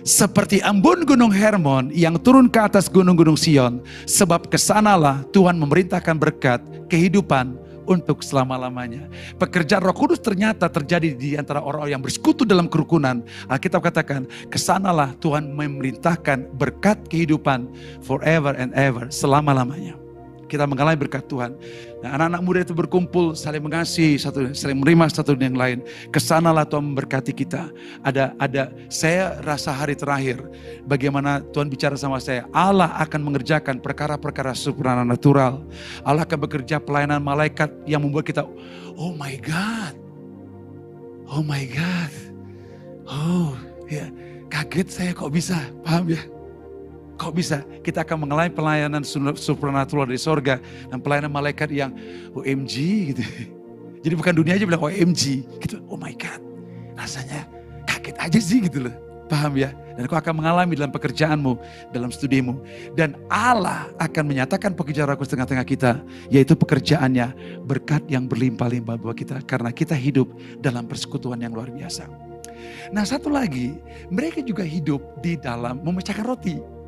Seperti embun gunung Hermon yang turun ke atas gunung-gunung Sion. Sebab ke sanalah Tuhan memerintahkan berkat, kehidupan, untuk selama-lamanya. Pekerjaan roh kudus ternyata terjadi di antara orang-orang yang bersekutu dalam kerukunan. Alkitab katakan, ke sanalah Tuhan memerintahkan berkat kehidupan forever and ever, selama-lamanya kita mengalami berkat Tuhan. Nah, anak-anak muda itu berkumpul, saling mengasihi, satu, saling menerima satu dengan yang lain. Ke sanalah Tuhan memberkati kita. Ada, ada. Saya rasa hari terakhir, bagaimana Tuhan bicara sama saya. Allah akan mengerjakan perkara-perkara supranatural. Allah akan bekerja pelayanan malaikat yang membuat kita, oh my God, oh my God, oh ya, kaget saya kok bisa, paham ya? Kok bisa? Kita akan mengalami pelayanan supernatural dari sorga dan pelayanan malaikat yang OMG gitu. Jadi bukan dunia aja bilang OMG gitu. Oh my God, rasanya kaget aja sih gitu loh. Paham ya? Dan kau akan mengalami dalam pekerjaanmu, dalam studimu. Dan Allah akan menyatakan pekerjaan aku setengah-tengah kita. Yaitu pekerjaannya berkat yang berlimpah-limpah buat kita. Karena kita hidup dalam persekutuan yang luar biasa. Nah satu lagi, mereka juga hidup di dalam memecahkan roti.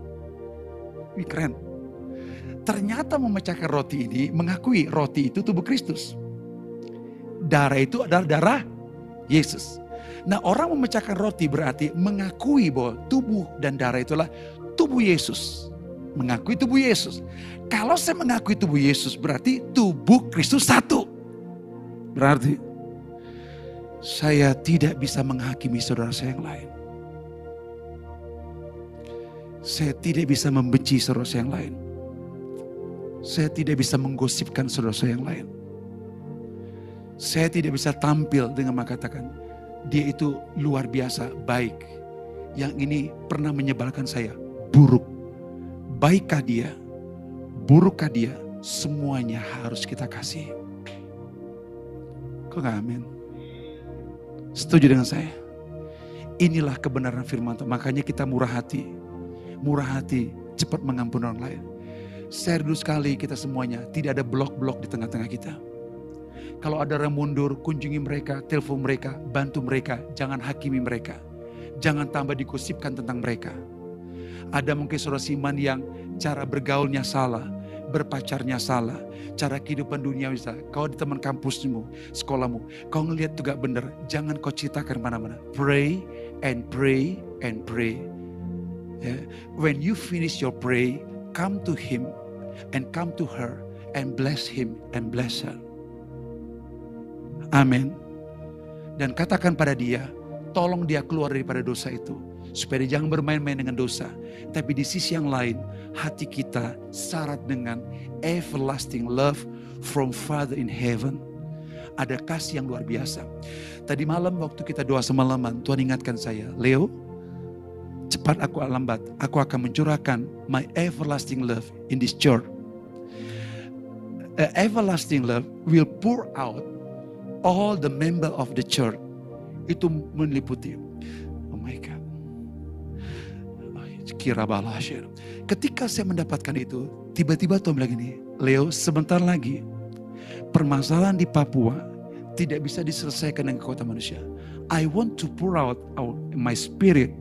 Wih keren. Ternyata memecahkan roti ini mengakui roti itu tubuh Kristus. Darah itu adalah darah Yesus. Nah orang memecahkan roti berarti mengakui bahwa tubuh dan darah itulah tubuh Yesus. Mengakui tubuh Yesus. Kalau saya mengakui tubuh Yesus berarti tubuh Kristus satu. Berarti saya tidak bisa menghakimi saudara saya yang lain. Saya tidak bisa membenci saudara saya yang lain. Saya tidak bisa menggosipkan saudara saya yang lain. Saya tidak bisa tampil dengan mengatakan, dia itu luar biasa baik. Yang ini pernah menyebalkan saya, buruk. Baikkah dia? Burukkah dia? Semuanya harus kita kasih. Kok gak amin? Setuju dengan saya? Inilah kebenaran firman Tuhan. Makanya kita murah hati murah hati, cepat mengampuni orang lain. Rindu sekali kita semuanya, tidak ada blok-blok di tengah-tengah kita. Kalau ada yang mundur, kunjungi mereka, telepon mereka, bantu mereka. Jangan hakimi mereka. Jangan tambah digosipkan tentang mereka. Ada mungkin saudara Siman yang cara bergaulnya salah, berpacarnya salah, cara kehidupan dunia bisa. Kau di teman kampusmu, sekolahmu, kau ngelihat juga benar, jangan kau ceritakan mana-mana. Pray and pray and pray. Yeah. When you finish your pray, come to him and come to her and bless him and bless her. Amin. Dan katakan pada dia, tolong dia keluar daripada dosa itu. Supaya dia jangan bermain-main dengan dosa. Tapi di sisi yang lain, hati kita syarat dengan everlasting love from Father in heaven. Ada kasih yang luar biasa. Tadi malam waktu kita doa semalaman, Tuhan ingatkan saya, Leo, cepat aku lambat, aku akan mencurahkan my everlasting love in this church. A everlasting love will pour out all the member of the church. Itu meliputi. Oh my God kira balasir. Ketika saya mendapatkan itu, tiba-tiba Tuhan bilang ini, Leo sebentar lagi permasalahan di Papua tidak bisa diselesaikan dengan kota manusia. I want to pour out, out my spirit.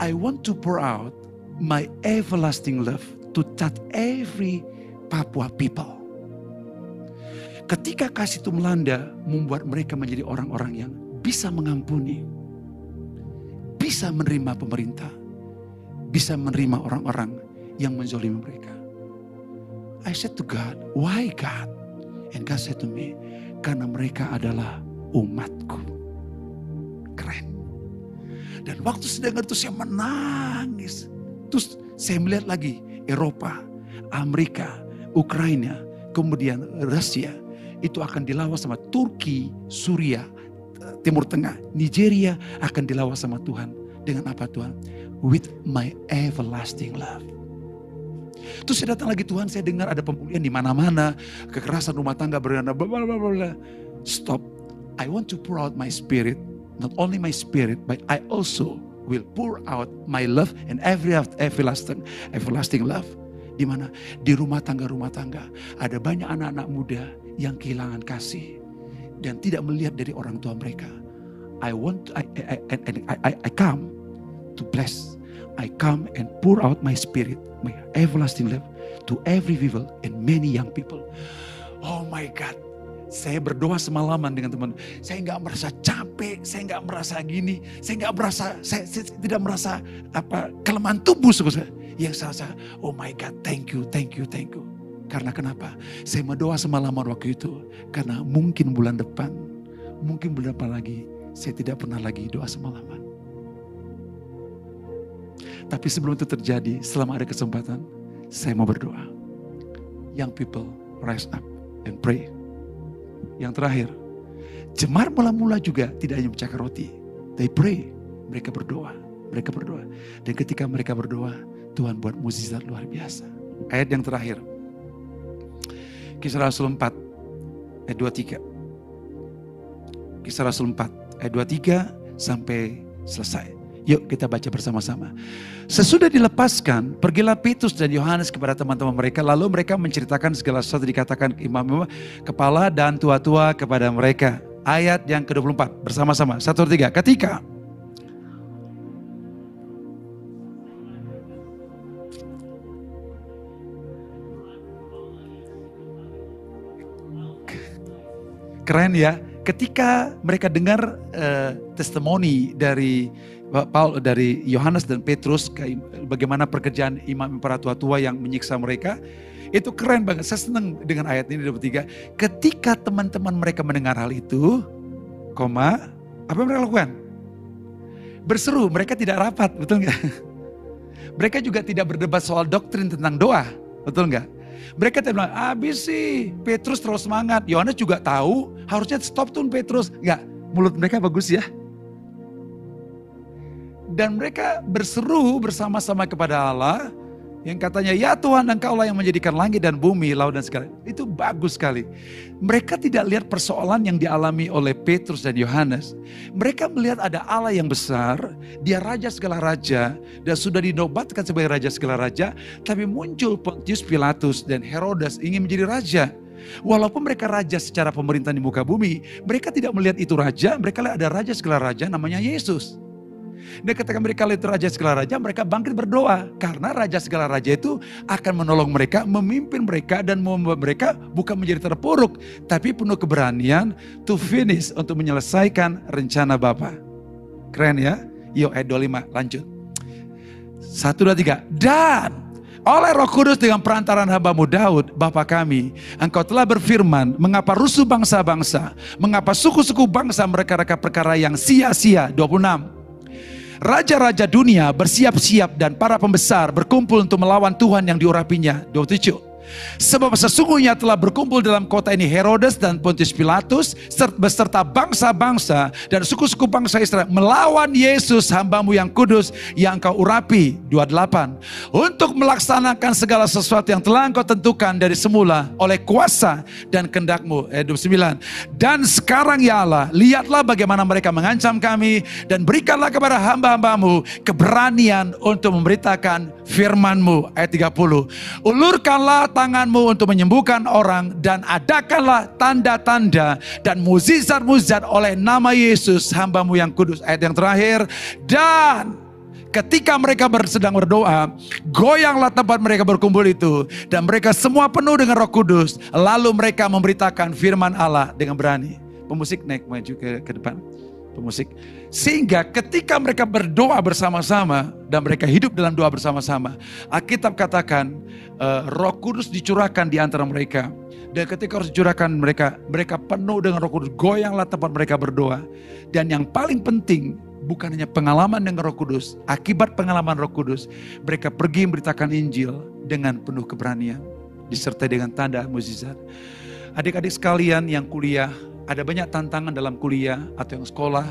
I want to pour out my everlasting love to touch every Papua people. Ketika kasih itu melanda, membuat mereka menjadi orang-orang yang bisa mengampuni, bisa menerima pemerintah, bisa menerima orang-orang yang menzolimi mereka. I said to God, why God? And God said to me, karena mereka adalah umatku. Keren. Dan waktu sedang itu saya menangis. Terus saya melihat lagi Eropa, Amerika, Ukraina, kemudian Rusia. Itu akan dilawan sama Turki, Suria, Timur Tengah, Nigeria akan dilawan sama Tuhan. Dengan apa Tuhan? with my everlasting love. Terus saya datang lagi Tuhan, saya dengar ada pemulihan di mana-mana, kekerasan rumah tangga berada, bla bla bla Stop. I want to pour out my spirit, not only my spirit, but I also will pour out my love and every everlasting everlasting love. Di mana? Di rumah tangga-rumah tangga ada banyak anak-anak muda yang kehilangan kasih dan tidak melihat dari orang tua mereka. I want I I I, I, I come to bless. I come and pour out my spirit, my everlasting love to every people and many young people. Oh my God, saya berdoa semalaman dengan teman. Saya nggak merasa capek, saya nggak merasa gini, saya nggak merasa, saya, saya tidak merasa apa kelemahan tubuh saya. Yang saya, saya, oh my God, thank you, thank you, thank you. Karena kenapa? Saya berdoa semalaman waktu itu. Karena mungkin bulan depan, mungkin bulan depan lagi, saya tidak pernah lagi doa semalaman. Tapi sebelum itu terjadi, selama ada kesempatan, saya mau berdoa. Young people, rise up and pray. Yang terakhir, jemar mula-mula juga tidak hanya mencakar roti. They pray, mereka berdoa, mereka berdoa. Dan ketika mereka berdoa, Tuhan buat mukjizat luar biasa. Ayat yang terakhir. Kisah Rasul 4 ayat 23. Kisah Rasul 4 ayat 23 sampai selesai. Yuk kita baca bersama-sama. Sesudah dilepaskan, pergilah Petrus dan Yohanes kepada teman-teman mereka. Lalu mereka menceritakan segala sesuatu dikatakan imam-imam, kepala dan tua-tua kepada mereka. Ayat yang ke-24 bersama-sama. Satu, tiga. Ketika Keren ya, ketika mereka dengar uh, testimoni dari Paul dari Yohanes dan Petrus bagaimana pekerjaan imam para tua-tua yang menyiksa mereka itu keren banget. Saya senang dengan ayat ini di tiga. Ketika teman-teman mereka mendengar hal itu, koma, apa yang mereka lakukan? Berseru, mereka tidak rapat, betul nggak? Mereka juga tidak berdebat soal doktrin tentang doa, betul nggak? Mereka tidak bilang, abis sih Petrus terus semangat. Yohanes juga tahu, harusnya stop tuh Petrus. Enggak, mulut mereka bagus ya dan mereka berseru bersama-sama kepada Allah yang katanya ya Tuhan engkaulah yang menjadikan langit dan bumi, laut dan segala. Itu bagus sekali. Mereka tidak lihat persoalan yang dialami oleh Petrus dan Yohanes. Mereka melihat ada Allah yang besar, dia raja segala raja dan sudah dinobatkan sebagai raja segala raja, tapi muncul Pontius Pilatus dan Herodes ingin menjadi raja. Walaupun mereka raja secara pemerintahan di muka bumi, mereka tidak melihat itu raja, mereka lihat ada raja segala raja namanya Yesus. Dan ketika mereka lihat raja segala raja, mereka bangkit berdoa. Karena raja segala raja itu akan menolong mereka, memimpin mereka, dan membuat mereka bukan menjadi terpuruk. Tapi penuh keberanian to finish untuk menyelesaikan rencana Bapa. Keren ya? Yuk ayat 25 lanjut. Satu, dua, tiga. Dan oleh roh kudus dengan perantaran hambamu Daud, Bapa kami, engkau telah berfirman, mengapa rusuh bangsa-bangsa, mengapa suku-suku bangsa mereka-reka perkara yang sia-sia. 26. Raja-raja dunia bersiap-siap dan para pembesar berkumpul untuk melawan Tuhan yang diurapinya. 27. Sebab sesungguhnya telah berkumpul dalam kota ini Herodes dan Pontius Pilatus beserta bangsa-bangsa dan suku-suku bangsa Israel melawan Yesus hambamu yang kudus yang kau urapi. 28. Untuk melaksanakan segala sesuatu yang telah engkau tentukan dari semula oleh kuasa dan kendakmu. Eh, 29. Dan sekarang ya Allah, lihatlah bagaimana mereka mengancam kami dan berikanlah kepada hamba-hambamu keberanian untuk memberitakan firmanmu. Ayat 30. Ulurkanlah tanganmu untuk menyembuhkan orang dan adakanlah tanda-tanda dan muzizat-muzizat oleh nama Yesus hambamu yang kudus. Ayat yang terakhir. Dan ketika mereka sedang berdoa, goyanglah tempat mereka berkumpul itu. Dan mereka semua penuh dengan roh kudus. Lalu mereka memberitakan firman Allah dengan berani. Pemusik naik maju ke, ke depan. Pemusik. Sehingga ketika mereka berdoa bersama-sama dan mereka hidup dalam doa bersama-sama, Alkitab katakan uh, Roh Kudus dicurahkan di antara mereka. Dan ketika harus dicurahkan mereka, mereka penuh dengan Roh Kudus, goyanglah tempat mereka berdoa. Dan yang paling penting bukan hanya pengalaman dengan Roh Kudus, akibat pengalaman Roh Kudus, mereka pergi memberitakan Injil dengan penuh keberanian, disertai dengan tanda mukjizat. Adik-adik sekalian yang kuliah, ada banyak tantangan dalam kuliah atau yang sekolah,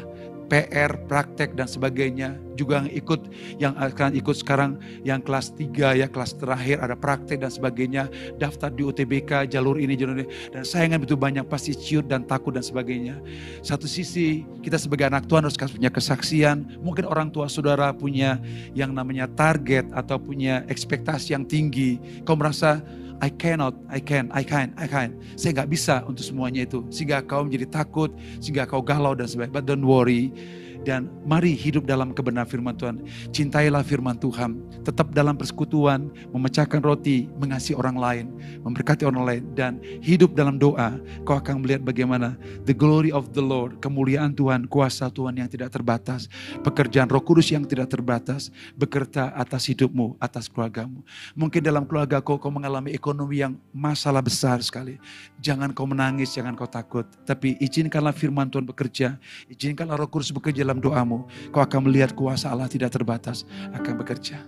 PR, praktek dan sebagainya. Juga yang ikut yang akan ikut sekarang yang kelas 3 ya, kelas terakhir ada praktek dan sebagainya. Daftar di UTBK, jalur ini, jalur ini. Dan sayangan begitu banyak pasti ciut dan takut dan sebagainya. Satu sisi kita sebagai anak Tuhan harus punya kesaksian. Mungkin orang tua saudara punya yang namanya target atau punya ekspektasi yang tinggi. Kau merasa I cannot, I can, I can, I can. Saya nggak bisa untuk semuanya itu. Sehingga kau menjadi takut, sehingga kau galau dan sebagainya. But don't worry. Dan mari hidup dalam kebenaran firman Tuhan. Cintailah firman Tuhan. Tetap dalam persekutuan, memecahkan roti, mengasihi orang lain, memberkati orang lain. Dan hidup dalam doa, kau akan melihat bagaimana the glory of the Lord, kemuliaan Tuhan, kuasa Tuhan yang tidak terbatas. Pekerjaan roh kudus yang tidak terbatas, bekerja atas hidupmu, atas keluargamu. Mungkin dalam keluarga kau, kau mengalami ekonomi yang masalah besar sekali. Jangan kau menangis, jangan kau takut. Tapi izinkanlah firman Tuhan bekerja. Izinkanlah roh kudus bekerja dalam doamu, kau akan melihat kuasa Allah tidak terbatas akan bekerja.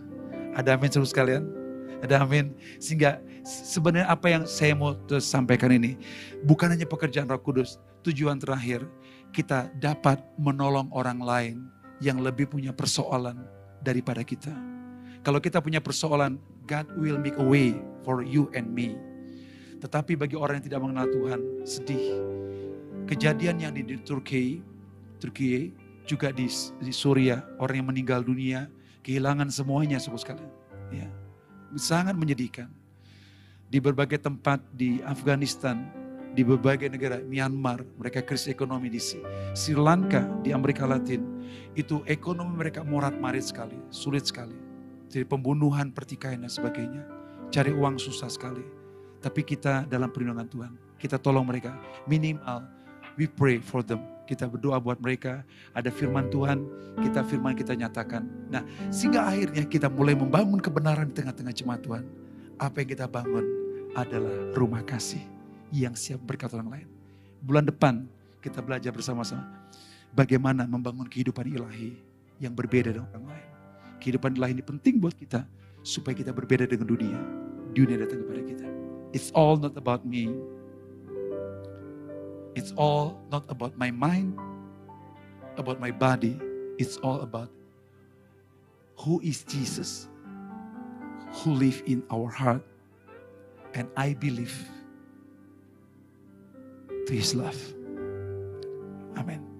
Ada amin seluruh sekalian? Ada amin. Sehingga sebenarnya apa yang saya mau sampaikan ini, bukan hanya pekerjaan roh kudus, tujuan terakhir kita dapat menolong orang lain yang lebih punya persoalan daripada kita. Kalau kita punya persoalan, God will make a way for you and me. Tetapi bagi orang yang tidak mengenal Tuhan, sedih. Kejadian yang di Turki, Turki juga di, di Suria, orang yang meninggal dunia, kehilangan semuanya suku sekalian. Ya. Sangat menyedihkan. Di berbagai tempat di Afghanistan, di berbagai negara, Myanmar, mereka krisis ekonomi di Sri Lanka, di Amerika Latin, itu ekonomi mereka morat marit sekali, sulit sekali. Jadi pembunuhan, pertikaian dan sebagainya. Cari uang susah sekali. Tapi kita dalam perlindungan Tuhan, kita tolong mereka. Minimal, we pray for them kita berdoa buat mereka, ada firman Tuhan, kita firman kita nyatakan. Nah, sehingga akhirnya kita mulai membangun kebenaran di tengah-tengah jemaat Tuhan. Apa yang kita bangun adalah rumah kasih yang siap berkat orang lain. Bulan depan kita belajar bersama-sama bagaimana membangun kehidupan ilahi yang berbeda dengan orang lain. Kehidupan ilahi ini penting buat kita supaya kita berbeda dengan dunia. Dunia datang kepada kita. It's all not about me, It's all not about my mind, about my body. It's all about who is Jesus, who live in our heart, and I believe to his love. Amen.